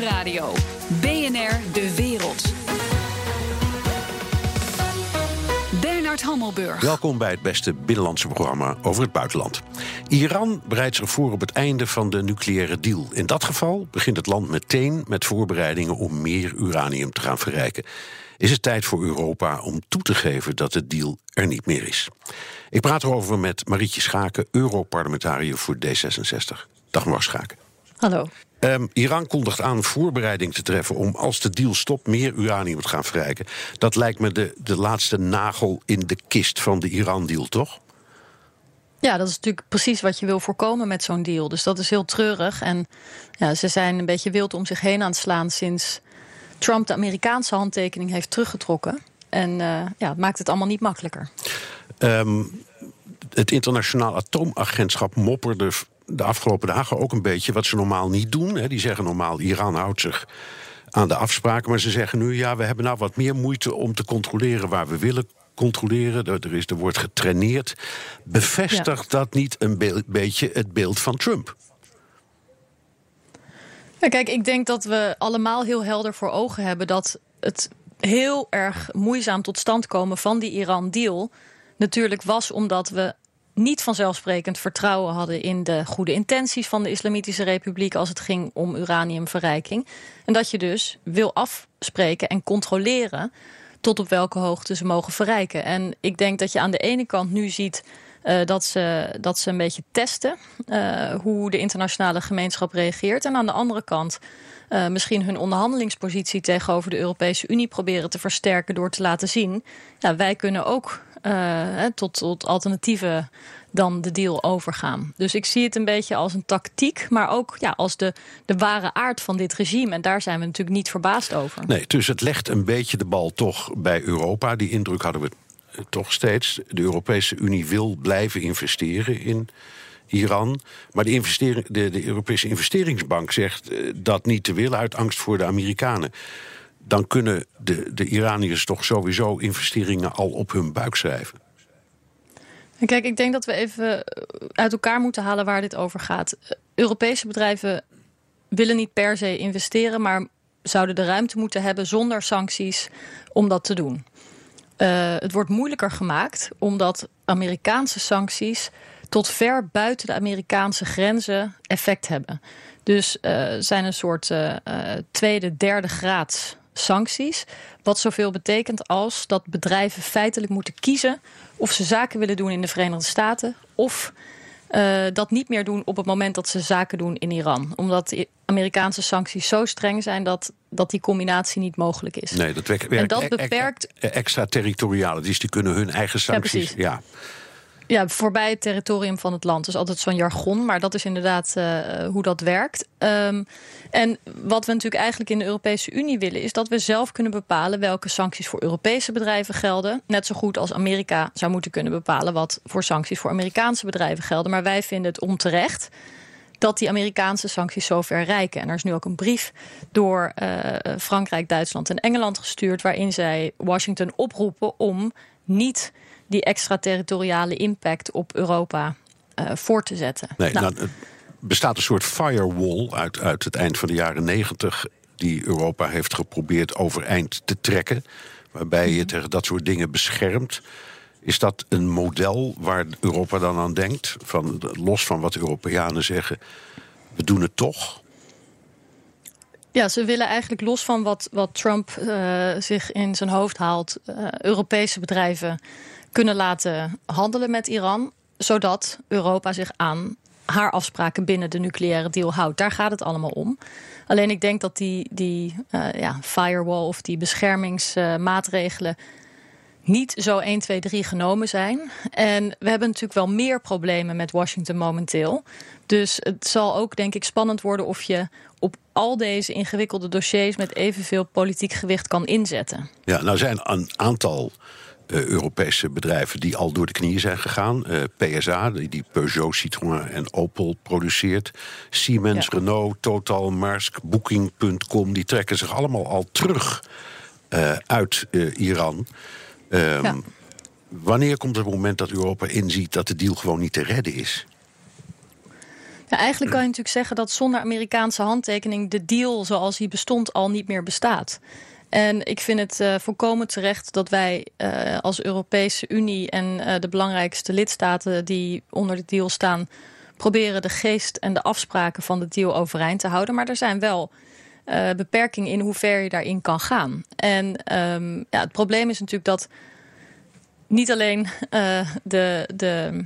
Nieuwsradio. BNR De Wereld. Bernard Hammelburg. Welkom bij het beste binnenlandse programma over het buitenland. Iran bereidt zich voor op het einde van de nucleaire deal. In dat geval begint het land meteen met voorbereidingen om meer uranium te gaan verrijken. Is het tijd voor Europa om toe te geven dat de deal er niet meer is? Ik praat erover met Marietje Schaken, Europarlementariër voor D66. Dag mevrouw Schaken. Hallo. Um, Iran kondigt aan voorbereiding te treffen om als de deal stopt meer uranium te gaan verrijken. Dat lijkt me de, de laatste nagel in de kist van de Iran-deal, toch? Ja, dat is natuurlijk precies wat je wil voorkomen met zo'n deal. Dus dat is heel treurig. En ja, ze zijn een beetje wild om zich heen aan het slaan sinds Trump de Amerikaanse handtekening heeft teruggetrokken. En uh, ja, het maakt het allemaal niet makkelijker. Um, het internationaal atoomagentschap mopperde de afgelopen dagen ook een beetje wat ze normaal niet doen. Hè. Die zeggen normaal, Iran houdt zich aan de afspraken. Maar ze zeggen nu, ja, we hebben nou wat meer moeite om te controleren waar we willen controleren. Er, is, er wordt getraineerd. Bevestigt dat niet een beetje het beeld van Trump? Ja, kijk, ik denk dat we allemaal heel helder voor ogen hebben dat het heel erg moeizaam tot stand komen van die Iran-deal natuurlijk was omdat we niet vanzelfsprekend vertrouwen hadden in de goede intenties van de Islamitische Republiek als het ging om uraniumverrijking. En dat je dus wil afspreken en controleren tot op welke hoogte ze mogen verrijken. En ik denk dat je aan de ene kant nu ziet uh, dat, ze, dat ze een beetje testen uh, hoe de internationale gemeenschap reageert. En aan de andere kant uh, misschien hun onderhandelingspositie tegenover de Europese Unie proberen te versterken door te laten zien. Ja, wij kunnen ook uh, tot, tot alternatieven dan de deal overgaan. Dus ik zie het een beetje als een tactiek, maar ook ja, als de, de ware aard van dit regime. En daar zijn we natuurlijk niet verbaasd over. Nee, dus het legt een beetje de bal toch bij Europa. Die indruk hadden we eh, toch steeds. De Europese Unie wil blijven investeren in Iran. Maar de, investering, de, de Europese investeringsbank zegt uh, dat niet te willen uit angst voor de Amerikanen dan kunnen de, de Iraniërs toch sowieso investeringen al op hun buik schrijven. Kijk, ik denk dat we even uit elkaar moeten halen waar dit over gaat. Europese bedrijven willen niet per se investeren, maar zouden de ruimte moeten hebben zonder sancties om dat te doen. Uh, het wordt moeilijker gemaakt omdat Amerikaanse sancties tot ver buiten de Amerikaanse grenzen effect hebben. Dus uh, zijn een soort tweede, derde graads sancties. Wat zoveel betekent als dat bedrijven feitelijk moeten kiezen of ze zaken willen doen in de Verenigde Staten of uh, dat niet meer doen op het moment dat ze zaken doen in Iran. Omdat de Amerikaanse sancties zo streng zijn dat, dat die combinatie niet mogelijk is. Nee, dat werkt. En dat beperkt. Extraterritoriale, dus die kunnen hun eigen sancties. Ja, ja. Ja, voorbij het territorium van het land. Dus altijd zo'n jargon, maar dat is inderdaad uh, hoe dat werkt. Um, en wat we natuurlijk eigenlijk in de Europese Unie willen, is dat we zelf kunnen bepalen welke sancties voor Europese bedrijven gelden. Net zo goed als Amerika zou moeten kunnen bepalen wat voor sancties voor Amerikaanse bedrijven gelden. Maar wij vinden het onterecht dat die Amerikaanse sancties zo ver reiken. En er is nu ook een brief door uh, Frankrijk, Duitsland en Engeland gestuurd, waarin zij Washington oproepen om niet die extraterritoriale impact op Europa uh, voor te zetten. Nee, nou, nou, bestaat een soort firewall uit, uit het eind van de jaren negentig... die Europa heeft geprobeerd overeind te trekken... waarbij je mhm. tegen dat soort dingen beschermt. Is dat een model waar Europa dan aan denkt? Van, los van wat Europeanen zeggen, we doen het toch... Ja, ze willen eigenlijk los van wat, wat Trump uh, zich in zijn hoofd haalt, uh, Europese bedrijven kunnen laten handelen met Iran, zodat Europa zich aan haar afspraken binnen de nucleaire deal houdt. Daar gaat het allemaal om. Alleen ik denk dat die, die uh, ja, firewall of die beschermingsmaatregelen niet zo 1, 2, 3 genomen zijn. En we hebben natuurlijk wel meer problemen met Washington momenteel. Dus het zal ook, denk ik, spannend worden of je op al deze ingewikkelde dossiers met evenveel politiek gewicht kan inzetten. Ja, nou zijn een aantal uh, Europese bedrijven die al door de knieën zijn gegaan. Uh, PSA, die, Peugeot, Citroën en Opel produceert. Siemens, ja. Renault, Total, Maersk, Booking.com... die trekken zich allemaal al terug uh, uit Iran. Um, ja. Wanneer komt het moment dat Europa inziet dat de deal gewoon niet te redden is? Ja, eigenlijk kan je natuurlijk zeggen dat zonder Amerikaanse handtekening de deal zoals die bestond al niet meer bestaat. En ik vind het uh, volkomen terecht dat wij uh, als Europese Unie en uh, de belangrijkste lidstaten die onder de deal staan, proberen de geest en de afspraken van de deal overeind te houden. Maar er zijn wel beperkingen in hoe ver je daarin kan gaan. En um, ja, het probleem is natuurlijk dat niet alleen de, de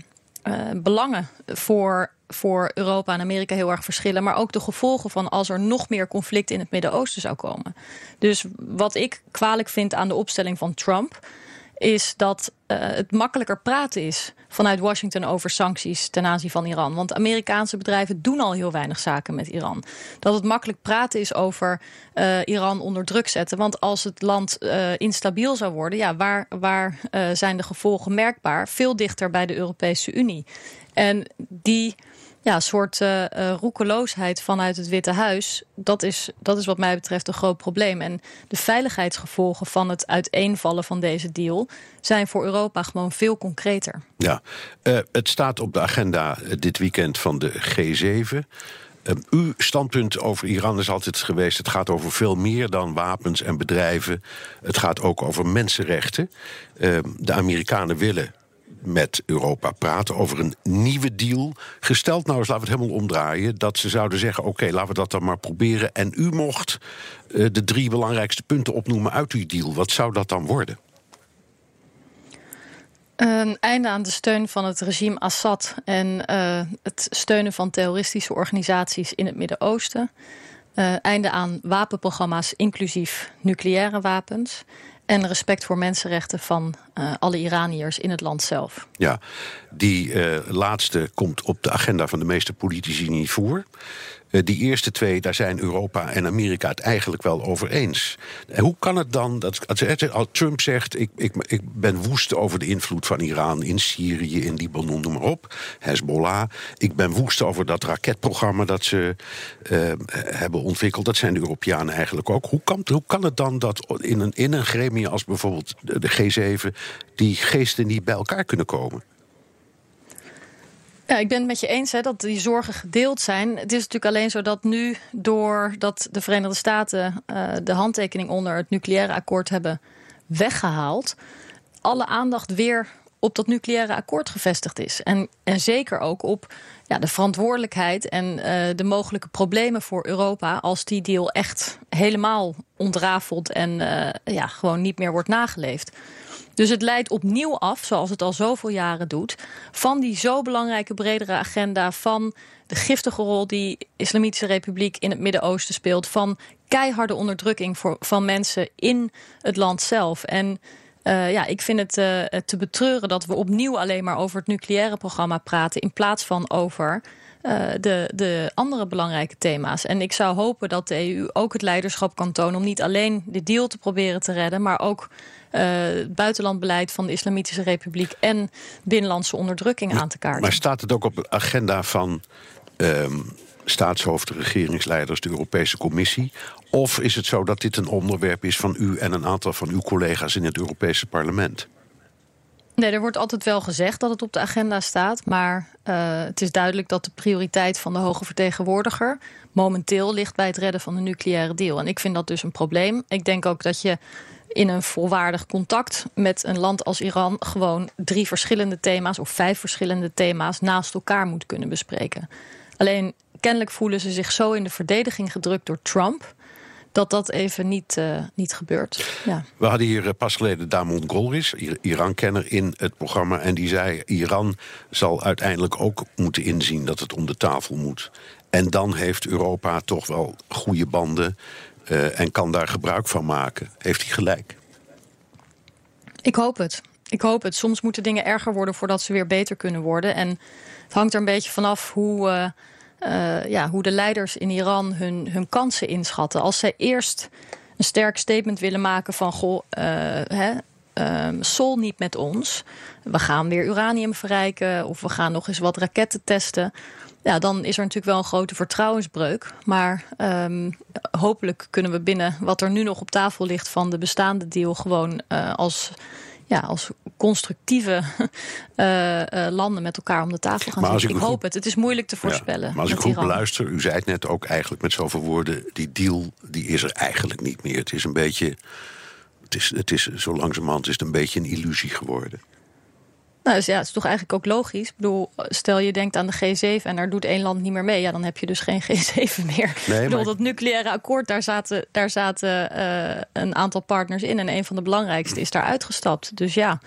belangen voor voor Europa en Amerika heel erg verschillen. Maar ook de gevolgen van als er nog meer conflict in het Midden-Oosten zou komen. Dus wat ik kwalijk vind aan de opstelling van Trump. Is dat uh, het makkelijker praten is vanuit Washington over sancties ten aanzien van Iran. Want Amerikaanse bedrijven doen al heel weinig zaken met Iran. Dat het makkelijk praten is over uh, Iran onder druk zetten. Want als het land uh, instabiel zou worden, ja, waar, waar zijn de gevolgen merkbaar? Veel dichter bij de Europese Unie. En die ja, soort uh, roekeloosheid vanuit het Witte Huis, dat is, dat is wat mij betreft een groot probleem. En de veiligheidsgevolgen van het uiteenvallen van deze deal zijn voor Europa gewoon veel concreter. Ja, uh, het staat op de agenda dit weekend van de G7. uw standpunt over Iran is altijd geweest: het gaat over veel meer dan wapens en bedrijven. Het gaat ook over mensenrechten. de Amerikanen willen met Europa praten over een nieuwe deal. Gesteld nou eens, laten we het helemaal omdraaien, dat ze zouden zeggen: oké, laten we dat dan maar proberen. En u mocht uh, de drie belangrijkste punten opnoemen uit uw deal. Wat zou dat dan worden? Een einde aan de steun van het regime Assad en uh, het steunen van terroristische organisaties in het Midden-Oosten. Uh, einde aan wapenprogramma's, inclusief nucleaire wapens en respect voor mensenrechten van uh, alle Iraniërs in het land zelf. Ja, die uh, laatste komt op de agenda van de meeste politici niet voor. Uh, die eerste twee, daar zijn Europa en Amerika het eigenlijk wel over eens. hoe kan het dan dat als Trump zegt: ik, ik, ik ben woest over de invloed van Iran in Syrië, in Libanon, noem maar op, Hezbollah. Ik ben woest over dat raketprogramma dat ze hebben ontwikkeld. Dat zijn de Europeanen eigenlijk ook. Hoe kan, hoe kan het dan dat in een, in een gremie als bijvoorbeeld de G7 die geesten niet bij elkaar kunnen komen? Ja, ik ben het met je eens hè, dat die zorgen gedeeld zijn. Het is natuurlijk alleen zo dat nu, doordat de Verenigde Staten uh, de handtekening onder het nucleaire akkoord hebben weggehaald, alle aandacht weer op dat nucleaire akkoord gevestigd is. En, en zeker ook op ja, de verantwoordelijkheid en uh, de mogelijke problemen voor Europa als die deal echt helemaal ontrafelt en uh, ja, gewoon niet meer wordt nageleefd. Dus het leidt opnieuw af, zoals het al zoveel jaren doet, van die zo belangrijke bredere agenda van de giftige rol die Islamitische Republiek in het Midden-Oosten speelt, van keiharde onderdrukking voor, van mensen in het land zelf. En uh, ja, ik vind het uh, te betreuren dat we opnieuw alleen maar over het nucleaire programma praten, in plaats van over uh, de, de andere belangrijke thema's. En ik zou hopen dat de EU ook het leiderschap kan tonen om niet alleen de deal te proberen te redden, maar ook uh, buitenlandbeleid van de Islamitische Republiek en binnenlandse onderdrukking aan te kaarten. Maar staat het ook op de agenda van um, staatshoofden, regeringsleiders, de Europese Commissie? Of is het zo dat dit een onderwerp is van u en een aantal van uw collega's in het Europese parlement? Nee, er wordt altijd wel gezegd dat het op de agenda staat. Maar uh, het is duidelijk dat de prioriteit van de hoge vertegenwoordiger momenteel ligt bij het redden van de nucleaire deal. En ik vind dat dus een probleem. Ik denk ook dat je in een volwaardig contact met een land als Iran gewoon drie verschillende thema's of vijf verschillende thema's naast elkaar moet kunnen bespreken. Alleen kennelijk voelen ze zich zo in de verdediging gedrukt door Trump dat dat even niet, uh, niet gebeurt. Ja. We hadden hier uh, pas geleden Damon Golris, Iran-kenner, in het programma. En die zei: Iran zal uiteindelijk ook moeten inzien dat het om de tafel moet. En dan heeft Europa toch wel goede banden uh, en kan daar gebruik van maken. Heeft hij gelijk? Ik hoop het. Ik hoop het. Soms moeten dingen erger worden voordat ze weer beter kunnen worden. En het hangt er een beetje vanaf hoe, uh, uh, ja, hoe de leiders in Iran hun, hun kansen inschatten. Als zij eerst een sterk statement willen maken van goh, hè, um, Sol niet met ons. We gaan weer uranium verrijken of we gaan nog eens wat raketten testen ja, dan is er natuurlijk wel een grote vertrouwensbreuk. Maar um, hopelijk kunnen we binnen wat er nu nog op tafel ligt van de bestaande deal gewoon uh, als, ja, als constructieve uh, landen met elkaar om de tafel gaan zitten. Ik, ik hoop het. Het is moeilijk te voorspellen. maar als ik goed beluister, u zei het net ook eigenlijk met zoveel woorden... die deal die is er eigenlijk niet meer. Het is een beetje... Het is, het is, zo langzamerhand is het een beetje een illusie geworden. Nou, dus ja, het is toch eigenlijk ook logisch. Ik bedoel, stel je denkt aan de G7 en daar doet één land niet meer mee. Ja, dan heb je dus geen G7 meer. Nee, ik bedoel, dat nucleaire akkoord, daar zaten, daar zaten uh, een aantal partners in. En een van de belangrijkste is daar uitgestapt. Dus ja,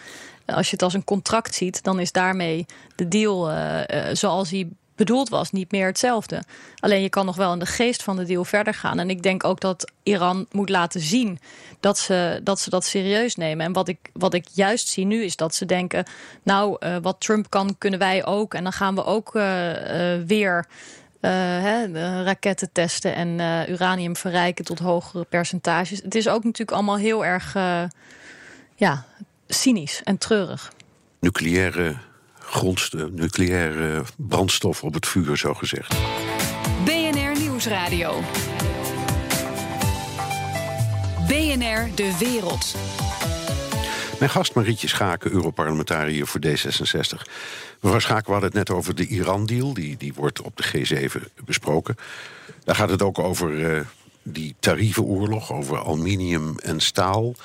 als je het als een contract ziet, dan is daarmee de deal uh, uh, zoals hij bedoeld was, niet meer hetzelfde. Alleen je kan nog wel in de geest van de deal verder gaan. En ik denk ook dat Iran moet laten zien dat ze dat, ze dat serieus nemen. En wat ik, wat ik juist zie nu is dat ze denken... nou, uh, wat Trump kan, kunnen wij ook. En dan gaan we ook uh, uh, weer... Raketten testen en uranium verrijken tot hogere percentages. Het is ook natuurlijk allemaal heel erg ja, cynisch en treurig. Nucleaire grondstof, nucleaire brandstof op het vuur, zo gezegd. BNR Nieuwsradio. BNR De Wereld. Mijn gast Marietje Schaken, Europarlementariër voor D66. Mevrouw Schaken, we hadden het net over de Iran-deal. Die, die wordt op de G7 besproken. Daar gaat het ook over uh, die tarievenoorlog, over aluminium en staal.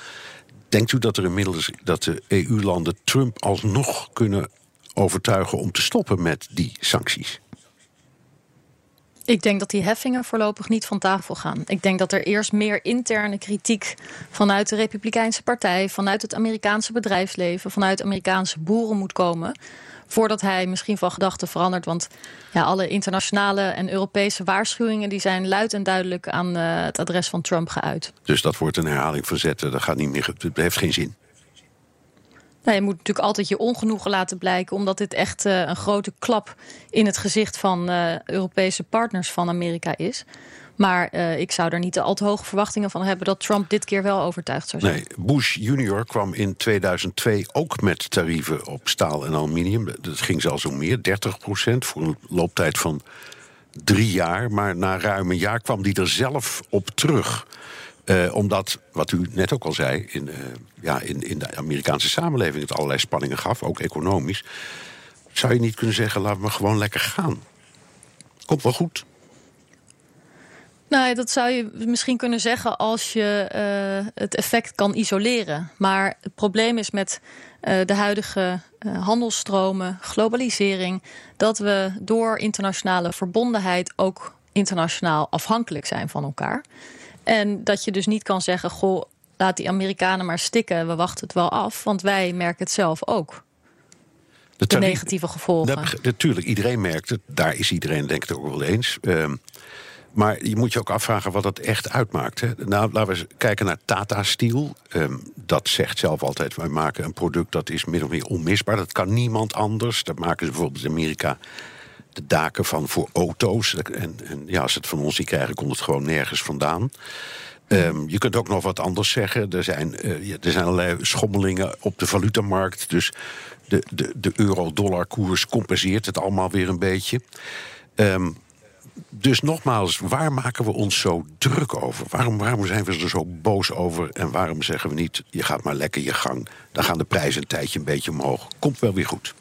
Denkt u dat er inmiddels dat de EU-landen Trump alsnog kunnen overtuigen om te stoppen met die sancties? Ik denk dat die heffingen voorlopig niet van tafel gaan. Ik denk dat er eerst meer interne kritiek vanuit de Republikeinse Partij, vanuit het Amerikaanse bedrijfsleven, vanuit Amerikaanse boeren moet komen. Voordat hij misschien van gedachten verandert. Want ja, alle internationale en Europese waarschuwingen die zijn luid en duidelijk aan uh, het adres van Trump geuit. Dus dat wordt een herhaling van zetten. Dat gaat niet meer. Het heeft geen zin. Nou, je moet natuurlijk altijd je ongenoegen laten blijken, omdat dit echt uh, een grote klap in het gezicht van uh, Europese partners van Amerika is. Maar uh, ik zou er niet al te hoge verwachtingen van hebben dat Trump dit keer wel overtuigd zou zijn. Nee, Bush junior kwam in 2002 ook met tarieven op staal en aluminium. Dat ging zelfs om meer, 30 procent, voor een looptijd van drie jaar. Maar na ruim een jaar kwam die er zelf op terug. Uh, omdat, wat u net ook al zei, in, uh, ja, in, in de Amerikaanse samenleving het allerlei spanningen gaf, ook economisch. Zou je niet kunnen zeggen, laten we gewoon lekker gaan? Komt wel goed. Nou, dat zou je misschien kunnen zeggen als je uh, het effect kan isoleren. Maar het probleem is met de huidige handelsstromen, globalisering, dat we door internationale verbondenheid ook internationaal afhankelijk zijn van elkaar. En dat je dus niet kan zeggen: goh, laat die Amerikanen maar stikken, we wachten het wel af, want wij merken het zelf ook. De, de negatieve gevolgen. natuurlijk, iedereen merkt het. Daar is iedereen denk ik ook wel eens. Uh, maar je moet je ook afvragen wat dat echt uitmaakt. Hè. Nou, laten we kijken naar Tata Steel. Um, dat zegt zelf altijd, wij maken een product dat is min of meer onmisbaar. Dat kan niemand anders. Dat maken ze bijvoorbeeld in Amerika de daken van voor auto's. En, en ja, als het van ons niet krijgen, komt het gewoon nergens vandaan. Um, je kunt ook nog wat anders zeggen. Er zijn, uh, er zijn allerlei schommelingen op de valutamarkt. Dus de, de, de euro-dollar koers compenseert het allemaal weer een beetje. Um, dus nogmaals, waar maken we ons zo druk over? Waarom, waarom zijn we er zo boos over? En waarom zeggen we niet, je gaat maar lekker je gang. Dan gaan de prijzen een tijdje een beetje omhoog. Komt wel weer goed.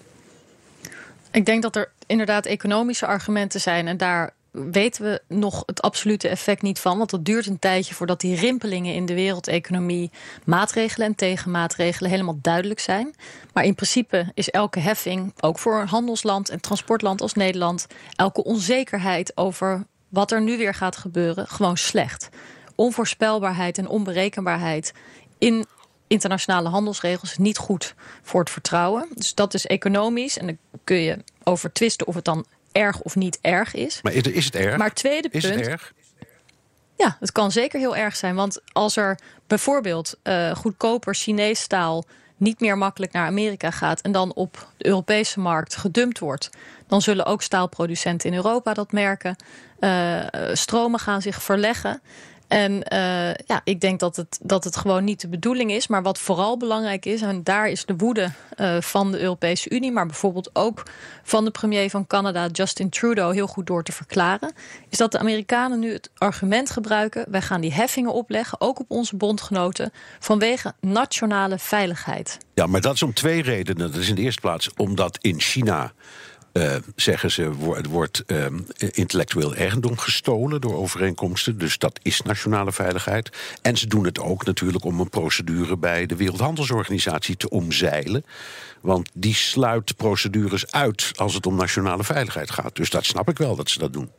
Ik denk dat er inderdaad economische argumenten zijn. En daar weten we nog het absolute effect niet van. Want het duurt een tijdje voordat die rimpelingen in de wereldeconomie, maatregelen en tegenmaatregelen helemaal duidelijk zijn. Maar in principe is elke heffing, ook voor een handelsland en transportland als Nederland, elke onzekerheid over wat er nu weer gaat gebeuren, gewoon slecht. Onvoorspelbaarheid en onberekenbaarheid in internationale handelsregels niet goed voor het vertrouwen. Dus dat is economisch. En dan kun je over twisten of het dan erg of niet erg is. Maar is het erg? Maar tweede is punt. Het erg? Ja, het kan zeker heel erg zijn. Want als er bijvoorbeeld uh, goedkoper Chinees staal niet meer makkelijk naar Amerika gaat en dan op de Europese markt gedumpt wordt, dan zullen ook staalproducenten in Europa dat merken. Uh, stromen gaan zich verleggen. En uh, ja, ik denk dat het, dat het gewoon niet de bedoeling is. Maar wat vooral belangrijk is, en daar is de woede uh, van de Europese Unie, maar bijvoorbeeld ook van de premier van Canada, Justin Trudeau, heel goed door te verklaren, is dat de Amerikanen nu het argument gebruiken: wij gaan die heffingen opleggen, ook op onze bondgenoten, vanwege nationale veiligheid. Ja, maar dat is om twee redenen. Dat is in de eerste plaats omdat in China uh, zeggen ze, wordt, wordt uh, intellectueel eigendom gestolen door overeenkomsten. Dus dat is nationale veiligheid. En ze doen het ook natuurlijk om een procedure bij de Wereldhandelsorganisatie te omzeilen. Want die sluit procedures uit als het om nationale veiligheid gaat. Dus dat snap ik wel dat ze dat doen.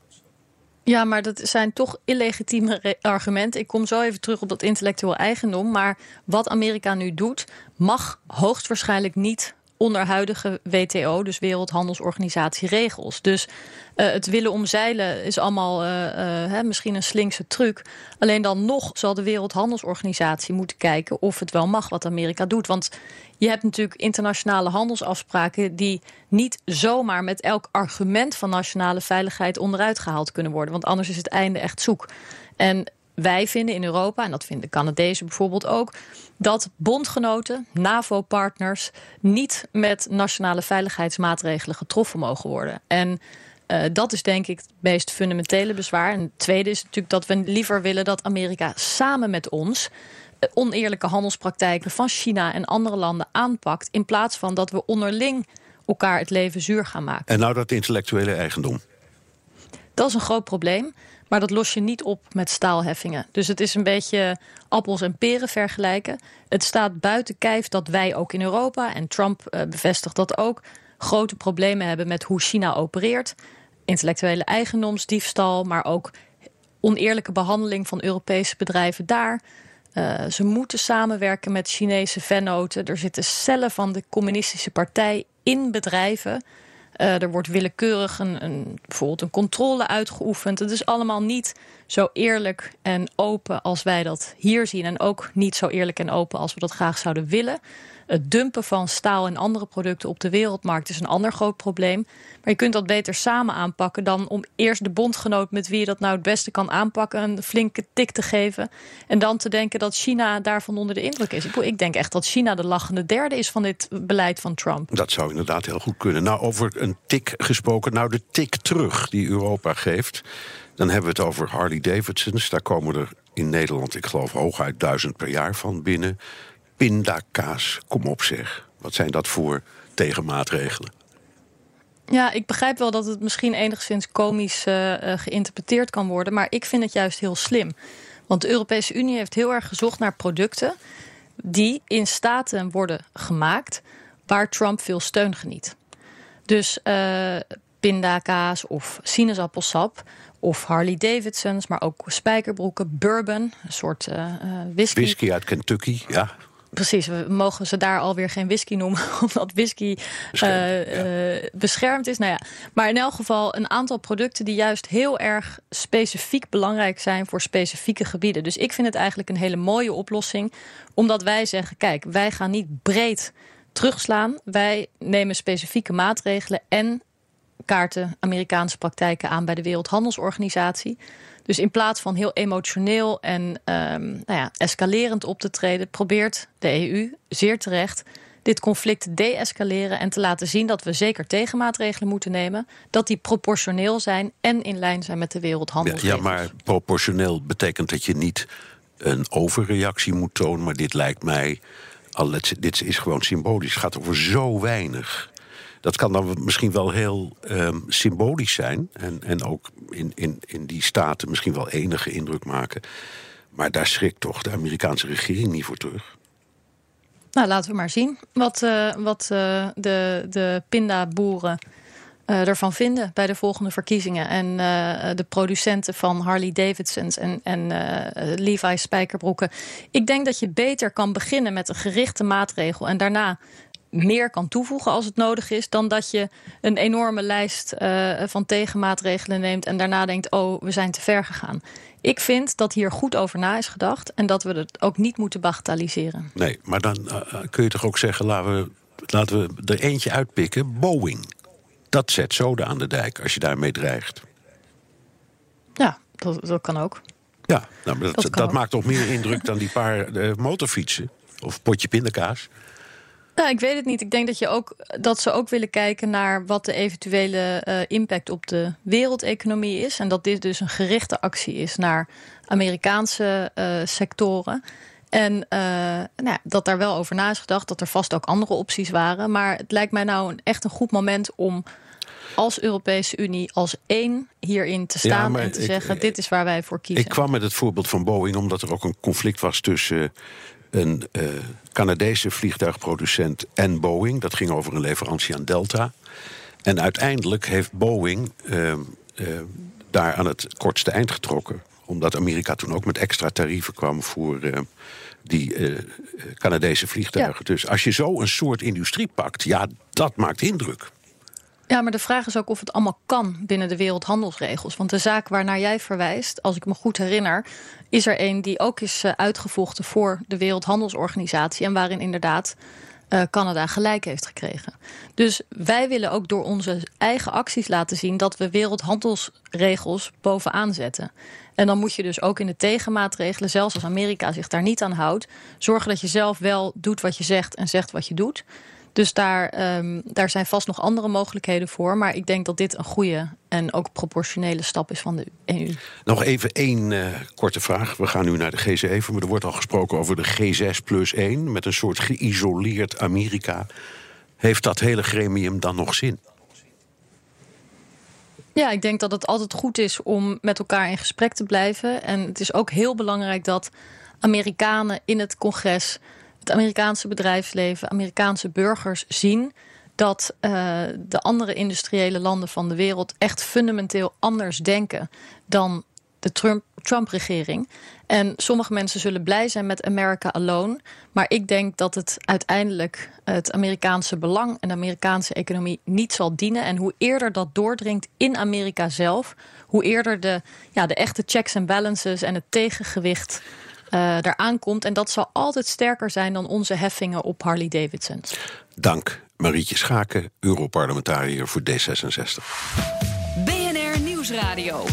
Ja, maar dat zijn toch illegitieme argumenten. Ik kom zo even terug op dat intellectueel eigendom. Maar wat Amerika nu doet, mag hoogstwaarschijnlijk niet onder huidige WTO, dus Wereldhandelsorganisatie, regels. Dus uh, het willen omzeilen is allemaal uh, uh, hè, misschien een slinkse truc. Alleen dan nog zal de Wereldhandelsorganisatie moeten kijken of het wel mag wat Amerika doet. Want je hebt natuurlijk internationale handelsafspraken die niet zomaar met elk argument van nationale veiligheid onderuit gehaald kunnen worden. Want anders is het einde echt zoek. En wij vinden in Europa, en dat vinden Canadezen bijvoorbeeld ook, dat bondgenoten, NAVO-partners, niet met nationale veiligheidsmaatregelen getroffen mogen worden. En uh, dat is denk ik het meest fundamentele bezwaar. En het tweede is natuurlijk dat we liever willen dat Amerika samen met ons uh, oneerlijke handelspraktijken van China en andere landen aanpakt. In plaats van dat we onderling elkaar het leven zuur gaan maken. En nou dat intellectuele eigendom. Dat is een groot probleem. Maar dat los je niet op met staalheffingen. Dus het is een beetje appels en peren vergelijken. Het staat buiten kijf dat wij ook in Europa, en Trump uh, bevestigt dat ook, grote problemen hebben met hoe China opereert. Intellectuele eigendomsdiefstal, maar ook oneerlijke behandeling van Europese bedrijven daar. Uh, ze moeten samenwerken met Chinese vennoten. Er zitten cellen van de communistische partij in bedrijven. Uh, er wordt willekeurig een, een, bijvoorbeeld een controle uitgeoefend. Het is allemaal niet zo eerlijk en open als wij dat hier zien. En ook niet zo eerlijk en open als we dat graag zouden willen. Het dumpen van staal en andere producten op de wereldmarkt is een ander groot probleem. Maar je kunt dat beter samen aanpakken dan om eerst de bondgenoot met wie je dat nou het beste kan aanpakken een flinke tik te geven. En dan te denken dat China daarvan onder de indruk is. Ik denk echt dat China de lachende derde is van dit beleid van Trump. Dat zou inderdaad heel goed kunnen. Nou, over een tik gesproken. Nou, de tik terug die Europa geeft. Dan hebben we het over Harley Davidsons. Daar komen er in Nederland, ik geloof, hooguit duizend per jaar van binnen pindakaas. Kom op zeg. Wat zijn dat voor tegenmaatregelen? Ja, ik begrijp wel dat het misschien enigszins komisch uh, geïnterpreteerd kan worden. Maar ik vind het juist heel slim. Want de Europese Unie heeft heel erg gezocht naar producten die in staten worden gemaakt waar Trump veel steun geniet. Dus uh, pindakaas of sinaasappelsap of Harley Davidsons, maar ook spijkerbroeken, bourbon, een soort uh, whisky. Whisky uit Kentucky, ja. Precies, we mogen ze daar alweer geen whisky noemen, omdat whisky beschermd, uh, uh, beschermd, is. Nou ja, maar in elk geval een aantal producten die juist heel erg specifiek belangrijk zijn voor specifieke gebieden. Dus ik vind het eigenlijk een hele mooie oplossing, omdat wij zeggen: kijk, wij gaan niet breed terugslaan. Wij nemen specifieke maatregelen en kaarten Amerikaanse praktijken aan bij de Wereldhandelsorganisatie. Dus in plaats van heel emotioneel en um, nou ja, escalerend op te treden, probeert de EU zeer terecht dit conflict te deescaleren en te laten zien dat we zeker tegenmaatregelen moeten nemen, dat die proportioneel zijn en in lijn zijn met de wereldhandelsregels. Ja, maar proportioneel betekent dat je niet een overreactie moet tonen, maar dit lijkt mij, al dit is gewoon symbolisch, het gaat over zo weinig. Dat kan dan misschien wel heel um, symbolisch zijn. En, en ook in, in, in die staten misschien wel enige indruk maken. Maar daar schrikt toch de Amerikaanse regering niet voor terug. Nou, laten we maar zien wat, uh, wat uh, de, de pindaboeren uh, ervan vinden bij de volgende verkiezingen. En de producenten van Harley Davidsons en, en Levi's spijkerbroeken. Ik denk dat je beter kan beginnen met een gerichte maatregel en daarna meer kan toevoegen als het nodig is, dan dat je een enorme lijst uh, van tegenmaatregelen neemt en daarna denkt: oh, we zijn te ver gegaan. Ik vind dat hier goed over na is gedacht en dat we het ook niet moeten bagatelliseren. Nee, maar dan uh, kun je toch ook zeggen: laten we, laten we er eentje uitpikken: Boeing. Dat zet zoden aan de dijk als je daarmee dreigt. Ja, dat, dat kan ook. Ja, nou, dat, dat, dat maakt toch meer indruk dan die paar uh, motorfietsen of potje pindakaas. Nou, ik weet het niet. Ik denk dat, je ook, dat ze ook willen kijken naar wat de eventuele uh, impact op de wereldeconomie is. En dat dit dus een gerichte actie is naar Amerikaanse uh, sectoren. En uh, nou, dat daar wel over na is gedacht, dat er vast ook andere opties waren. Maar het lijkt mij nou een, echt een goed moment om als Europese Unie als één hierin te staan en te zeggen: dit is waar wij voor kiezen. Ik kwam met het voorbeeld van Boeing omdat er ook een conflict was tussen een uh, Canadese vliegtuigproducent en Boeing. Dat ging over een leverantie aan Delta. En uiteindelijk heeft Boeing uh, uh, daar aan het kortste eind getrokken. Omdat Amerika toen ook met extra tarieven kwam voor die Canadese vliegtuigen. Ja. Dus als je zo een soort industrie pakt, ja, dat maakt indruk. Ja, maar de vraag is ook of het allemaal kan binnen de wereldhandelsregels. Want de zaak waarnaar jij verwijst, als ik me goed herinner, is er een die ook is uitgevochten voor de Wereldhandelsorganisatie. En waarin inderdaad uh, Canada gelijk heeft gekregen. Dus wij willen ook door onze eigen acties laten zien dat we wereldhandelsregels bovenaan zetten. En dan moet je dus ook in de tegenmaatregelen, zelfs als Amerika zich daar niet aan houdt, zorgen dat je zelf wel doet wat je zegt en zegt wat je doet. Dus daar, um, daar zijn vast nog andere mogelijkheden voor. Maar ik denk dat dit een goede en ook proportionele stap is van de EU. Nog even één uh, korte vraag. We gaan nu naar de G7. Maar er wordt al gesproken over de G6 plus 1. Met een soort geïsoleerd Amerika. Heeft dat hele gremium dan nog zin? Ja, ik denk dat het altijd goed is om met elkaar in gesprek te blijven. En het is ook heel belangrijk dat Amerikanen in het congres het Amerikaanse bedrijfsleven, Amerikaanse burgers zien dat uh, de andere industriële landen van de wereld echt fundamenteel anders denken dan de Trump-regering. en sommige mensen zullen blij zijn met America Alone. Maar ik denk dat het uiteindelijk het Amerikaanse belang en de Amerikaanse economie niet zal dienen. En hoe eerder dat doordringt in Amerika zelf, hoe eerder de, ja, de echte checks en balances en het tegengewicht uh, eraan komt. En dat zal altijd sterker zijn dan onze heffingen op Harley Davidson. Dank, Marietje Schaken, Europarlementariër voor D66. BNR Nieuwsradio.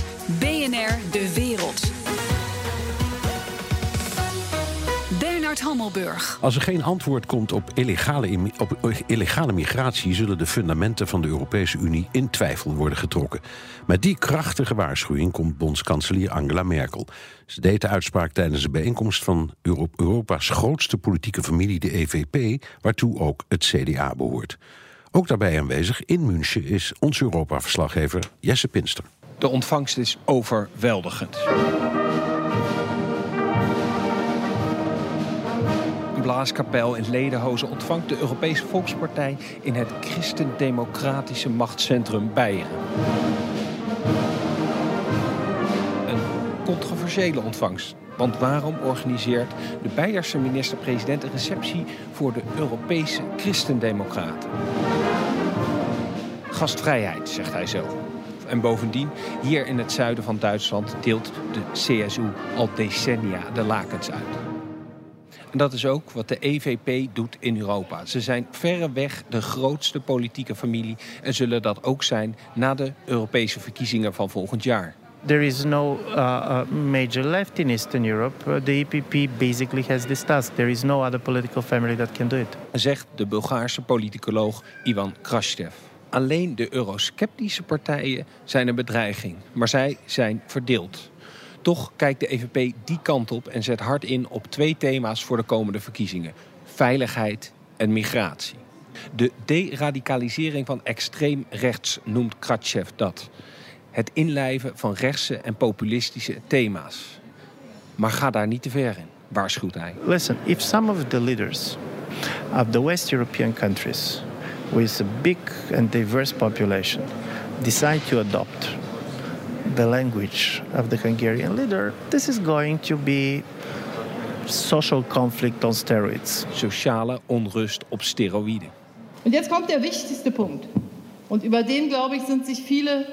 Hammelburg. Als er geen antwoord komt op illegale, op illegale migratie, zullen de fundamenten van de Europese Unie in twijfel worden getrokken. Met die krachtige waarschuwing komt bondskanselier Angela Merkel. Ze deed de uitspraak tijdens de bijeenkomst van Europa's grootste politieke familie, de EVP, waartoe ook het CDA behoort. Ook daarbij aanwezig in München is onze Europa-verslaggever Jesse Pinster. De ontvangst is overweldigend. Blaaskapel in Ledenhozen ontvangt de Europese Volkspartij in het christendemocratische machtscentrum Beieren. Een controversiële ontvangst. Want waarom organiseert de Beierse minister-president een receptie voor de Europese christendemocraten? Gastvrijheid, zegt hij zo. En bovendien, hier in het zuiden van Duitsland deelt de CSU al decennia de lakens uit. En dat is ook wat de EVP doet in Europa. Ze zijn verreweg de grootste politieke familie en zullen dat ook zijn na de Europese verkiezingen van volgend jaar. There is no uh, uh major left in Eastern Europe. Uh, the EPP basically has this task. There is no other political family that can do it. Zegt de Bulgaarse politicoloog Ivan Krashev. Alleen de eurosceptische partijen zijn een bedreiging, maar zij zijn verdeeld. Toch kijkt de EVP die kant op en zet hard in op twee thema's voor de komende verkiezingen: veiligheid en migratie. De deradicalisering van extreem rechts noemt Kratchev dat. Het inlijven van rechtse en populistische thema's. Maar ga daar niet te ver in, waarschuwt hij. Listen, if some of the leaders of the West European countries with a big and diverse population decide to adopt the language of the Hungarian leader, this is going to be social conflict on steroids. Sociale onrust op steroïden. Und jetzt kommt der wichtigste Punkt. Und über den, glaube ich, sind sich viele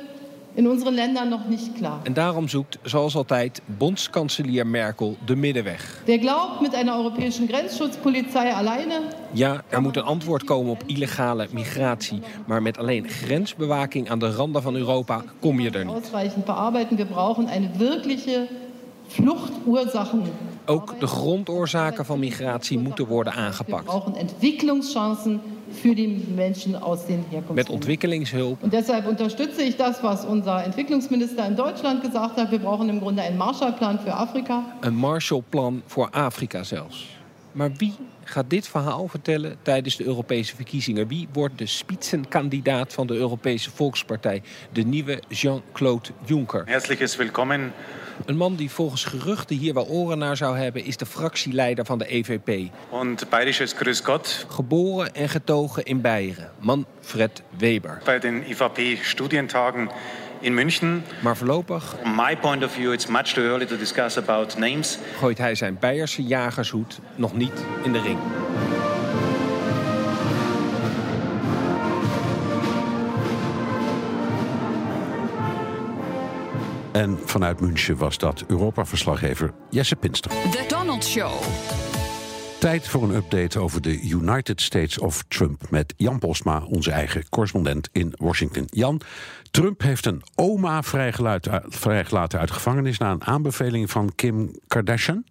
in unseren Ländern noch nicht klar. En daarom zoekt, zoals altijd, bondskanselier Merkel de middenweg. Wer glaubt, mit einer europäischen Grenzschutzpolizei alleine... Ja, er moet een antwoord komen op illegale migratie. Maar met alleen grensbewaking aan de randen van Europa kom je er niet. Ausreichend bearbeiten. We brauchen een wirkliche Fluchtursachen. Ook de grondoorzaken van migratie moeten worden We aangepakt. brauchen Entwicklungschancen für die Menschen aus den Met Herkunftsländern. ontwikkelingshulp, Und deshalb unterstütze ich das, was unser Entwicklungsminister in Deutschland gesagt hat. Wir brauchen im Grunde einen Marshallplan für Afrika. een Marshallplan voor Afrika zelfs. Maar wie gaat dit verhaal vertellen tijdens de Europese verkiezingen? Wie wordt de spitsenkandidaat van de Europese Volkspartij, de nieuwe Jean-Claude Juncker? Herzliches Willkommen. Een man die volgens geruchten hier wel oren naar zou hebben, is de fractieleider van de EVP. Und bayerisches Grüß Gott Geboren en getogen in Beieren, Manfred Weber. bei den IVP-Studientagen in München. Maar voorlopig From my point of view, it's much too early to discuss about names. gooit hij zijn Beierse jagershoed nog niet in de ring. En vanuit München was dat Europa-verslaggever Jesse Pinster. The Donald Show. Tijd voor een update over de United States of Trump met Jan Postma, onze eigen correspondent in Washington. Jan, Trump heeft een oma vrijgelaten uit gevangenis na een aanbeveling van Kim Kardashian.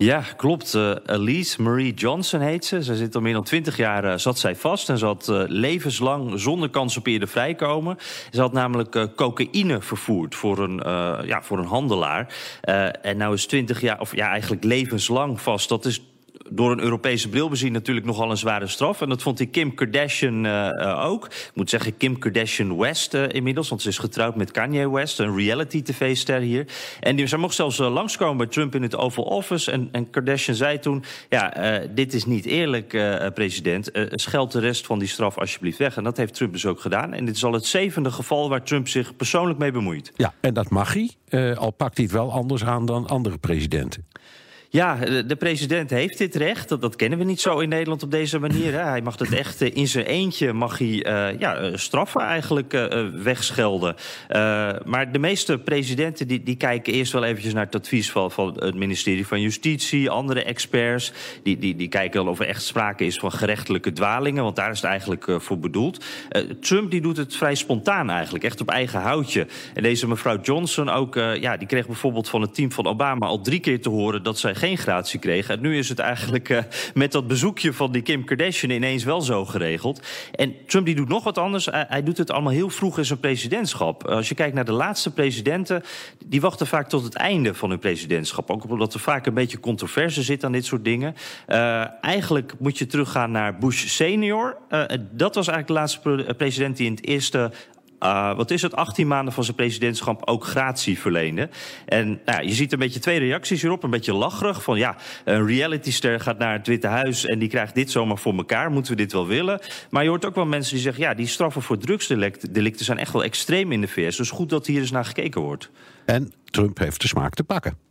Ja, klopt. Eh, Elise Marie Johnson heet ze. Ze zit al meer dan twintig jaar eh, zat zij vast en zat eh, levenslang zonder kans op eerder vrijkomen. Ze had namelijk cocaïne vervoerd voor een, ja, voor een handelaar. En nou is twintig jaar, of ja, eigenlijk levenslang vast. Dat is door een Europese bril bezien natuurlijk nogal een zware straf. En dat vond die Kim Kardashian eh, eh, ook. Ik moet zeggen Kim Kardashian West eh, inmiddels. Want ze is getrouwd met Kanye West, een reality-tv-ster hier. En die, zij mocht zelfs eh, langskomen bij Trump in het Oval Office. En, en Kardashian zei toen... ja, dit is niet eerlijk, president. Scheld de rest van die straf alsjeblieft weg. En dat heeft Trump dus ook gedaan. En dit is al het zevende geval waar Trump zich persoonlijk mee bemoeit. Ja, en dat mag hij, al pakt hij het wel anders aan dan andere presidenten. Ja, de de president heeft dit recht. Dat, dat kennen we niet zo in Nederland op deze manier. Hè. Hij mag het echt eh, in zijn eentje mag hij, eh, ja, eh, straffen eigenlijk wegschelden. Maar de meeste presidenten die, die kijken eerst wel eventjes naar het advies van, van het ministerie van Justitie, andere experts. Die, die, die kijken wel of er echt sprake is van gerechtelijke dwalingen, want daar is het eigenlijk voor bedoeld. Trump die doet het vrij spontaan eigenlijk, echt op eigen houtje. En deze mevrouw Johnson ook, ja, die kreeg bijvoorbeeld van het team van Obama al drie keer te horen dat zij geen gratie kreeg. En nu is het eigenlijk eh, met dat bezoekje van die Kim Kardashian ineens wel zo geregeld. En Trump die doet nog wat anders. Hij, doet het allemaal heel vroeg in zijn presidentschap. Eh, Als je kijkt naar de laatste presidenten, die wachten vaak tot het einde van hun presidentschap. Ook omdat er vaak een beetje controverse zit aan dit soort dingen. Eh, eigenlijk moet je teruggaan naar Bush senior. Dat was eigenlijk de laatste pre- president die in het eerste uh, wat is het, 18 maanden van zijn presidentschap ook gratie verleende. En nou je ziet een beetje twee reacties hierop. Een beetje lacherig van ja, een realityster gaat naar het Witte Huis... en die krijgt dit zomaar voor elkaar. Moeten we dit wel willen? Maar je hoort ook wel mensen die zeggen... ja, die straffen voor drugsdelicten zijn echt wel extreem in de VS. Dus goed dat hier eens naar gekeken wordt. En Trump heeft de smaak te pakken.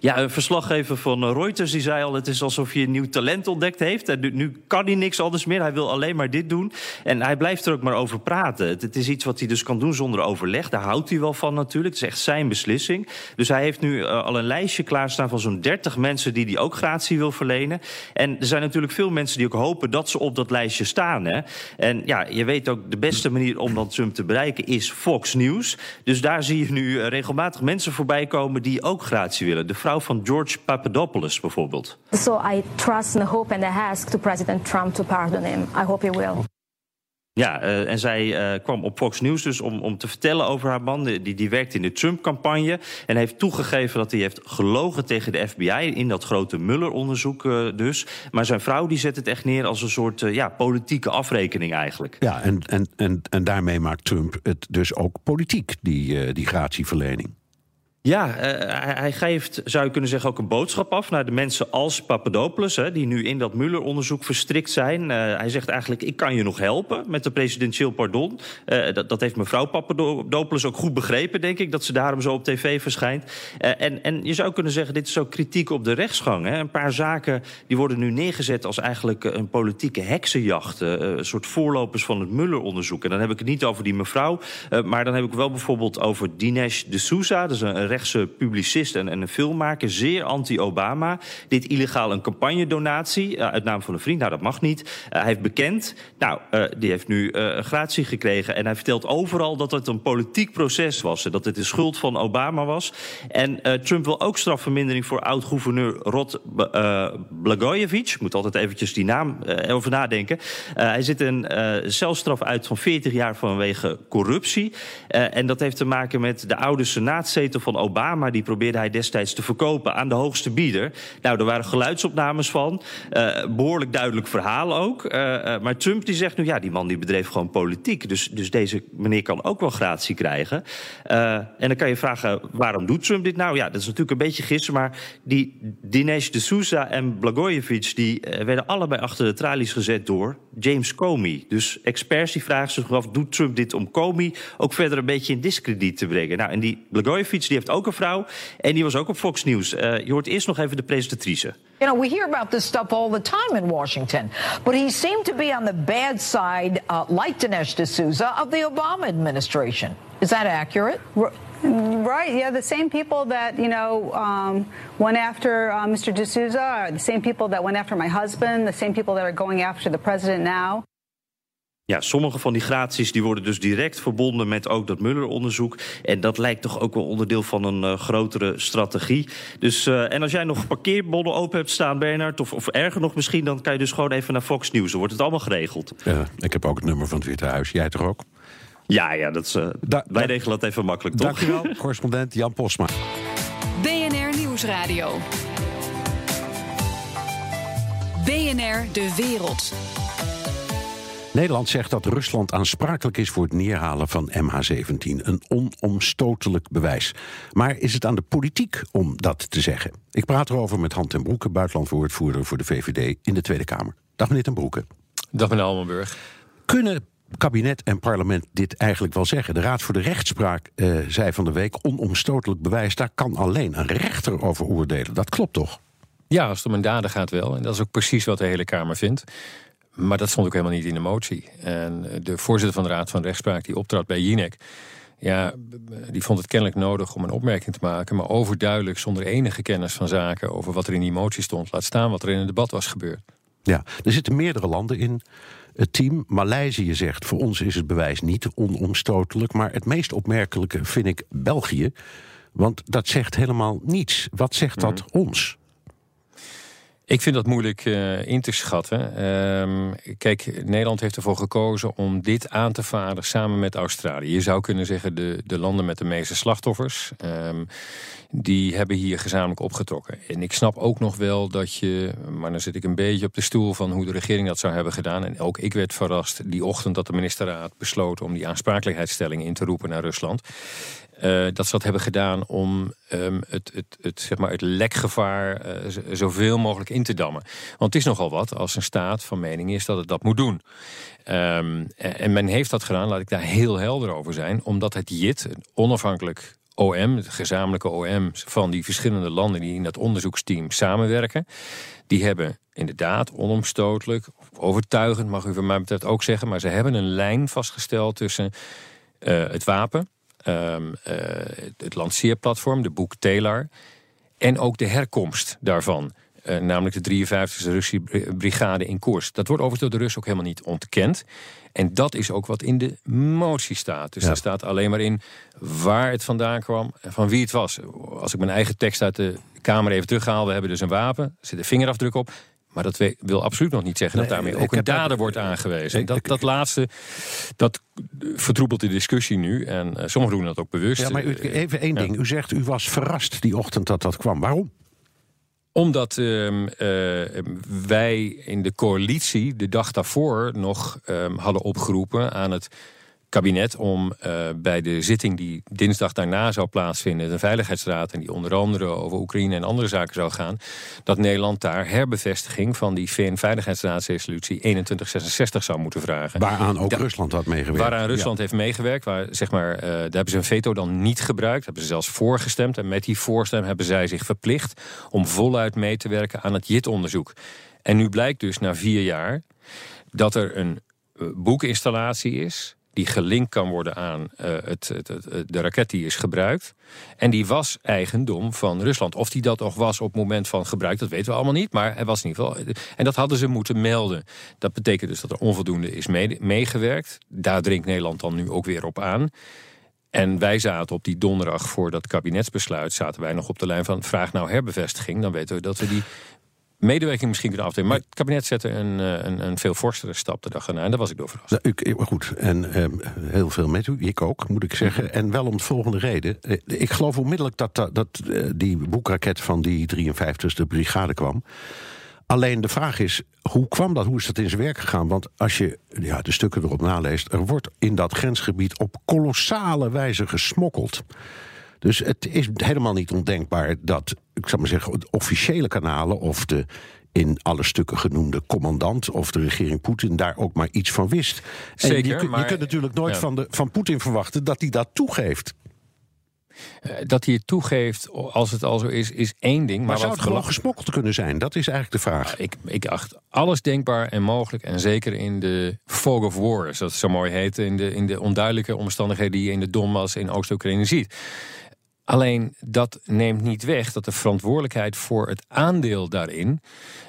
Ja, een verslaggever van eh, Reuters die zei al... het is alsof hij een nieuw talent ontdekt heeft. En nu- kan hij niks anders meer. Hij wil alleen maar dit doen. En hij blijft er ook maar over praten. Het, is iets wat hij dus kan doen zonder overleg. Daar houdt hij wel van natuurlijk. Het is echt zijn beslissing. Dus hij heeft nu eh, al een lijstje klaarstaan van zo'n 30 mensen... die hij ook gratie wil verlenen. En er zijn natuurlijk veel mensen die ook hopen... dat ze op dat lijstje staan. Hè? En ja, je weet ook, de beste manier om dan Trump te bereiken... is Fox News. Dus daar zie je nu eh, regelmatig mensen voorbij komen... die ook gratie willen. De vrouw van George Papadopoulos bijvoorbeeld. So I trust and hope and I ask to President Trump to pardon him. I hope he will. Ja, uh, en zij uh, kwam op Fox News dus om, om te vertellen over haar man. Die, die werkt in de Trump-campagne. En heeft toegegeven dat hij heeft gelogen tegen de FBI in dat grote Mueller-onderzoek uh, dus. Maar zijn vrouw die zet het echt neer als een soort ja, politieke afrekening eigenlijk. Ja, en, en, en, en daarmee maakt Trump het dus ook politiek, die, die gratieverlening. Ja, uh, hij geeft, zou je kunnen zeggen, ook een boodschap af naar de mensen als Papadopoulos, hè, die nu in dat Mueller-onderzoek verstrikt zijn. Uh, hij zegt eigenlijk: Ik kan je nog helpen met de presidentieel pardon. Uh, dat, dat, heeft mevrouw Papadopoulos ook goed begrepen, denk ik, dat ze daarom zo op tv verschijnt. en, en je zou kunnen zeggen: dit is ook kritiek op de rechtsgang. Hè. Een paar zaken die worden nu neergezet als eigenlijk een politieke heksenjacht. een soort voorlopers van het Mueller-onderzoek. En dan heb ik het niet over die mevrouw, maar dan heb ik wel bijvoorbeeld over Dinesh de Souza, dat is een rechtse publicist en, en een filmmaker, zeer anti-Obama. Dit illegaal een campagnedonatie uh, uit naam van een vriend. Nou, dat mag niet. hij heeft bekend. Nou, die heeft nu gratie gekregen. En hij vertelt overal dat het een politiek proces was. En dat het de schuld van Obama was. En Trump wil ook strafvermindering voor oud-gouverneur Rod Blagojevich. Moet altijd eventjes die naam over nadenken. hij zit een celstraf uit van 40 jaar vanwege corruptie. En dat heeft te maken met de oude senaatzetel van Obama. Die probeerde hij destijds te verkopen aan de hoogste bieder. Nou, er waren geluidsopnames van. Uh, behoorlijk duidelijk verhaal ook. Uh, maar Trump die zegt nu, ja, die man die bedreef gewoon politiek. Dus, dus deze meneer kan ook wel gratie krijgen. en dan kan je vragen, waarom doet Trump dit nou? Ja, dat is natuurlijk een beetje gissen. Maar die Dinesh de Souza en Blagojevich... die werden allebei achter de tralies gezet door James Comey. Dus experts die vragen zich af, doet Trump dit om Comey ook verder een beetje in discrediet te brengen? Nou, en die Blagojevich die heeft ook een vrouw en die was ook op Fox News. Uh, je hoort eerst nog even de presentatrice. You know, we hear about this stuff all the time in Washington, but he seemed to be on the bad side, uh, like Dinesh D'Souza, of the Obama administration. Is that accurate? Right. Yeah, the same people that you know um, went after uh, Mr. D'Souza are the same people that went after my husband. The same people that are going after the president now. Ja, sommige van die graties die worden dus direct verbonden met ook dat Muller-onderzoek. En dat lijkt toch ook wel onderdeel van een uh, grotere strategie. Dus, uh, en als jij nog parkeerbonnen open hebt staan, Bernard, of, of erger nog misschien, dan kan je dus gewoon even naar Fox News. Dan wordt het allemaal geregeld. Ja, ik heb ook het nummer van het Witte Huis. Jij toch ook? Ja, ja, dat is, uh, da wij regelen dat even makkelijk, toch? Dankjewel, correspondent Jan Posma. BNR Nieuwsradio. BNR De Wereld. Nederland zegt dat Rusland aansprakelijk is voor het neerhalen van MH17. Een onomstotelijk bewijs. Maar is het aan de politiek om dat te zeggen? Ik praat erover met Han ten Broeke, buitenlandwoordvoerder voor de VVD in de Tweede Kamer. Dag meneer ten Broeke. Dag meneer Almenburg. Kunnen kabinet en parlement dit eigenlijk wel zeggen? De Raad voor de Rechtspraak uh, zei van de week: onomstotelijk bewijs, daar kan alleen een rechter over oordelen. Dat klopt toch? Ja, als het om een daden gaat wel. En dat is ook precies wat de hele Kamer vindt. Maar dat stond ook helemaal niet in de motie. En de voorzitter van de Raad van Rechtspraak die optrad bij Jinek... Ja, die vond het kennelijk nodig om een opmerking te maken... maar overduidelijk zonder enige kennis van zaken... over wat er in die motie stond. Laat staan wat er in het debat was gebeurd. Ja, er zitten meerdere landen in het team. Maleisië zegt, voor ons is het bewijs niet onomstotelijk... maar het meest opmerkelijke vind ik België. Want dat zegt helemaal niets. Wat zegt dat mhm. ons? Ik vind dat moeilijk uh, in te schatten. Um, kijk, Nederland heeft ervoor gekozen om dit aan te varen samen met Australië. Je zou kunnen zeggen de, de landen met de meeste slachtoffers. Um, die hebben hier gezamenlijk opgetrokken. En ik snap ook nog wel dat je, maar dan zit ik een beetje op de stoel van hoe de regering dat zou hebben gedaan. En ook ik werd verrast die ochtend dat de ministerraad besloot om die aansprakelijkheidsstelling in te roepen naar Rusland. Uh, dat ze dat hebben gedaan om um, het, het, het, zeg maar het lekgevaar uh, zoveel mogelijk in te dammen. Want het is nogal wat als een staat van mening is dat het dat moet doen. Um, en men heeft dat gedaan, laat ik daar heel helder over zijn, omdat het JIT, een onafhankelijk OM, het gezamenlijke OM van die verschillende landen die in dat onderzoeksteam samenwerken, die hebben inderdaad onomstotelijk, overtuigend mag u van mij betreft ook zeggen, maar ze hebben een lijn vastgesteld tussen het wapen um, uh, het lanceerplatform, de boek Taylor. En ook de herkomst daarvan. Uh, namelijk de 53e Russische brigade in koers. Dat wordt overigens door de Russen ook helemaal niet ontkend. En dat is ook wat in de motie staat. Dus ja. daar staat alleen maar in waar het vandaan kwam en van wie het was. Als ik mijn eigen tekst uit de Kamer even terughaal... we hebben dus een wapen, er zit een vingerafdruk op... Maar dat wil absoluut nog niet zeggen dat daarmee ook een dader wordt aangewezen. Dat, dat laatste, dat vertroebelt de discussie nu. En uh, sommigen doen dat ook bewust. Ja, maar u, even één ding. U zegt, u was verrast die ochtend dat dat kwam. Waarom? Omdat uh, wij in de coalitie de dag daarvoor nog uh, hadden opgeroepen aan het kabinet om uh, bij de zitting die dinsdag daarna zou plaatsvinden, de Veiligheidsraad, en die onder andere over Oekraïne en andere zaken zou gaan, dat Nederland daar herbevestiging van die VN-veiligheidsraadsresolutie 2166 zou moeten vragen. Waaraan ook Rusland had meegewerkt. Waaraan Rusland heeft meegewerkt. Waar, zeg maar, uh, daar hebben ze een veto dan niet gebruikt. Hebben ze zelfs voorgestemd. En met die voorstem hebben zij zich verplicht om voluit mee te werken aan het JIT-onderzoek. En nu blijkt dus na vier jaar dat er een uh, boekinstallatie is die gelinkt kan worden aan uh, het, het, de raket die is gebruikt. En die was eigendom van Rusland. Of die dat nog was op moment van gebruik, dat weten we allemaal niet. Maar hij was in ieder geval. En dat hadden ze moeten melden. Dat betekent dus dat er onvoldoende is meegewerkt. Daar dringt Nederland dan nu ook weer op aan. En wij zaten op die donderdag voor dat kabinetsbesluit... zaten wij nog op de lijn van vraag nou herbevestiging. Dan weten we dat we die medewerking misschien kunnen afdwingen. Maar het kabinet zette een, eh, een, een veel forstere stap de dag erna. En daar was ik door verrast. Nou, ik, goed, en uh, heel veel met u. Ik ook, moet ik zeggen. Mhm. En wel om de volgende reden. Eh, ik geloof onmiddellijk dat, dat, dat die boekraket van die 53e brigade kwam. Alleen de vraag is, hoe kwam dat? Hoe is dat in zijn werk gegaan? Want als je ja, de stukken erop naleest... er wordt in dat grensgebied op kolossale wijze gesmokkeld. Dus het is helemaal niet ondenkbaar dat, ik zou maar zeggen, de officiële kanalen of de in alle stukken genoemde commandant of de regering Poetin daar ook maar iets van wist. Zeker, je, maar, je kunt natuurlijk nooit van, de, van Poetin verwachten dat hij dat toegeeft. Eh, dat hij het toegeeft, als het al zo is, is één ding. Maar, maar zou het gewoon gesmokkeld kunnen zijn? Dat is eigenlijk de vraag. ik, ik acht alles denkbaar en mogelijk. En zeker in de fog of war, zoals het zo mooi heet. In de, in de onduidelijke omstandigheden die je in de Donbass in Oost-Oekraïne ziet. Alleen dat neemt niet weg dat de verantwoordelijkheid voor het aandeel daarin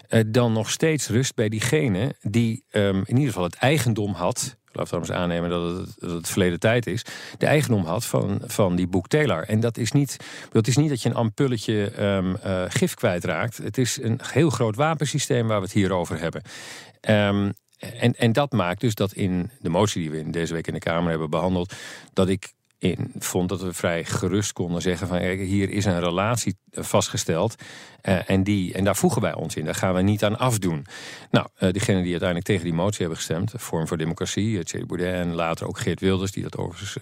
eh, dan nog steeds rust bij diegene die um, in ieder geval het eigendom had. Laat trouwens aannemen dat het, het verleden tijd is. De eigendom had van, van die boek Taylor. En dat is niet dat, is niet dat je een ampulletje um, uh, gif kwijtraakt. Het is een heel groot wapensysteem waar we het hier over hebben. Um, en, en dat maakt dus dat in de motie die we in deze week in de Kamer hebben behandeld, dat ik in vond dat we vrij gerust konden zeggen van hier is een relatie vastgesteld uh, en, die, en daar voegen wij ons in. Daar gaan we niet aan afdoen. Nou, uh, diegenen die uiteindelijk tegen die motie hebben gestemd, Vorm voor Democratie, uh, Thierry Baudet en later ook Geert Wilders, die dat overigens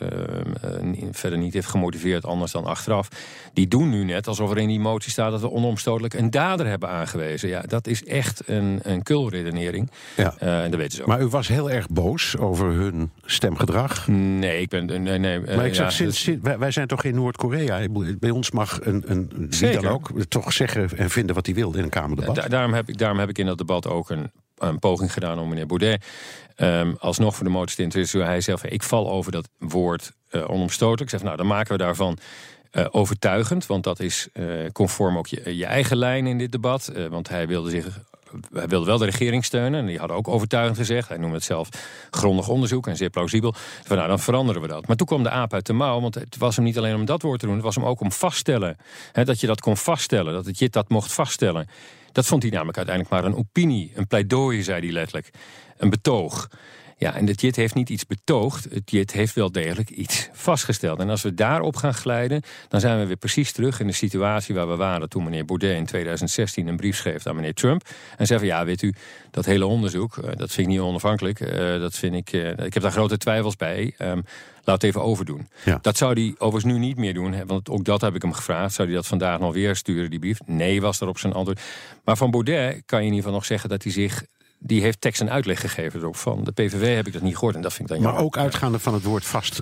verder niet heeft gemotiveerd anders dan achteraf, die doen nu net alsof er in die motie staat dat we onomstotelijk een dader hebben aangewezen. Ja, dat is echt een, een kulredenering. Ja. dat weten ze ook. Maar u was heel erg boos over hun stemgedrag? Nee, ik ben. Nee, nee, maar ik zeg, sinds, sinds, wij, zijn toch in Noord-Korea? Bij ons mag een, een wie dan ook toch zeggen en vinden wat hij wil in een Kamerdebat. daarom, heb ik, daarom heb ik in dat debat ook een, een poging gedaan om meneer Baudet um, alsnog voor de motie te interesseren. Hij zelf, ik val over dat woord uh, onomstotelijk. Ik zeg, nou, dan maken we daarvan uh, overtuigend, want dat is uh, conform ook je, je, eigen lijn in dit debat. Want hij wilde zich hij wilde wel de regering steunen. En die hadden ook overtuigend gezegd. Hij noemde het zelf grondig onderzoek en zeer plausibel. Van nou, dan veranderen we dat. Maar toen kwam de aap uit de mouw. Want het was hem niet alleen om dat woord te doen. Het was hem ook om vaststellen. Hè, dat je dat kon vaststellen. Dat het JIT dat mocht vaststellen. Dat vond hij namelijk uiteindelijk maar een opinie. Een pleidooi, zei hij letterlijk. Een betoog. Ja, en het JIT heeft niet iets betoogd. Het JIT heeft wel degelijk iets vastgesteld. En als we daarop gaan glijden, dan zijn we weer precies terug in de situatie waar we waren toen meneer Baudet in 2016 een brief schreef aan meneer Trump. En zei van ja, weet u, dat hele onderzoek, eh, dat vind ik niet onafhankelijk. Uh, dat vind ik, uh, ik heb daar grote twijfels bij. Um, laat het even overdoen. Ja. Dat zou hij overigens nu niet meer doen. Want ook dat heb ik hem gevraagd. Zou hij dat vandaag nog weer sturen, die brief? Nee, was er op zijn antwoord. Maar van Baudet kan je in ieder geval nog zeggen dat hij zich die heeft tekst en uitleg gegeven erop. Van de PVV heb ik dat niet gehoord en dat vind ik dan Maar ook uitgaande van het woord vast,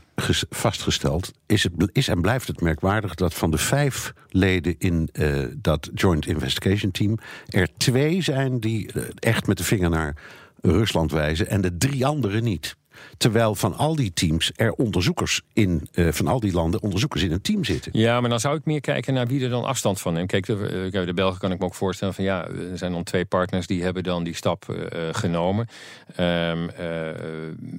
vastgesteld... Is, het, is en blijft het merkwaardig dat van de vijf leden in uh, dat Joint Investigation Team... er twee zijn die uh, echt met de vinger naar Rusland wijzen... en de drie anderen niet. Terwijl van al die teams er onderzoekers in, uh, van al die landen onderzoekers in een team zitten. Ja, maar dan zou ik meer kijken naar wie er dan afstand van neemt. Kijk, de, de Belgen kan ik me ook voorstellen van ja, er zijn dan twee partners die hebben dan die stap uh, genomen. Uh,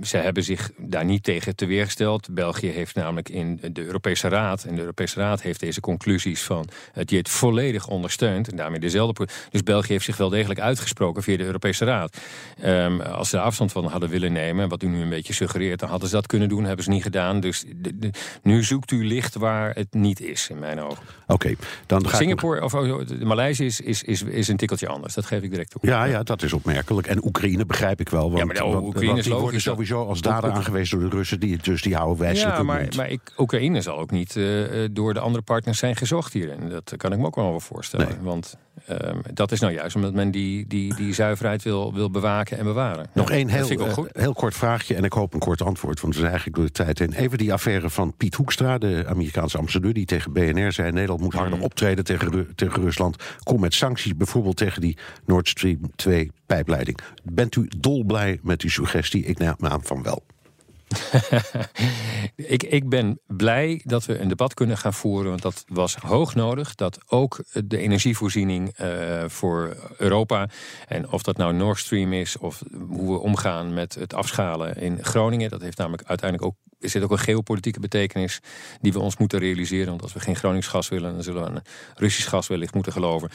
ze hebben zich daar niet tegen te weergesteld. België heeft namelijk in de Europese Raad, en de Europese Raad heeft deze conclusies van het JIT volledig ondersteund. En daarmee dezelfde. Dus België heeft zich wel degelijk uitgesproken via de Europese Raad. Um, als ze er afstand van hadden willen nemen, wat u nu een beetje suggereert. Dan hadden ze dat kunnen doen, hebben ze niet gedaan. Dus nu zoekt u licht waar het niet is, in mijn ogen. Oké, dan ga Singapore, ik... of oh, Maleisië is, is, is, is een tikkeltje anders. Dat geef ik direct toe. Ja, ja, dat is opmerkelijk. En Oekraïne begrijp ik wel. Want, ja, maar de, Oekraïne want, die worden sowieso als dader aangewezen door de Russen. Die, dus die houden wijselijk Ja, maar, maar ik, Oekraïne zal ook niet uh, door de andere partners zijn gezocht hierin. Dat kan ik me ook wel voorstellen. Nee. Want um, dat is nou juist omdat men die, die, die zuiverheid wil, wil bewaken en bewaren. Nog één heel, uh, heel kort vraagje en ik hoop een kort antwoord, want we zijn eigenlijk door de tijd heen. Even die affaire van Piet Hoekstra, de Amerikaanse ambassadeur... die tegen BNR zei, Nederland moet harder optreden tegen, tegen Rusland. Kom met sancties, bijvoorbeeld tegen die Nord Stream 2 pijpleiding. Bent u dolblij met die suggestie? Ik neem aan van wel. ik, ik ben blij dat we een debat kunnen gaan voeren. Want dat was hoog nodig. Dat ook de energievoorziening uh, voor Europa. En of dat nou Nord Stream is. Of hoe we omgaan met het afschalen in Groningen. Dat heeft namelijk uiteindelijk ook. Er zit ook een geopolitieke betekenis die we ons moeten realiseren. Want als we geen Gronings gas willen, dan zullen we aan Russisch gas wellicht moeten geloven.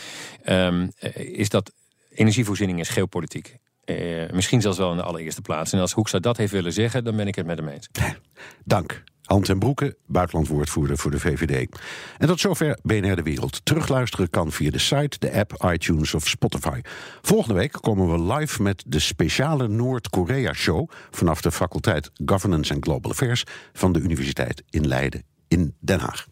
Um, is dat energievoorziening is geopolitiek. Uh, misschien zelfs wel in de allereerste plaats. En als Hoekstra dat heeft willen zeggen, dan ben ik het met hem eens. Dank. Hans en Broeke, buitenlandwoordvoerder voor de VVD. En tot zover BNR De Wereld. Terugluisteren kan via de site, de app, iTunes of Spotify. Volgende week komen we live met de speciale Noord-Korea-show... vanaf de faculteit Governance and Global Affairs van de Universiteit in Leiden in Den Haag.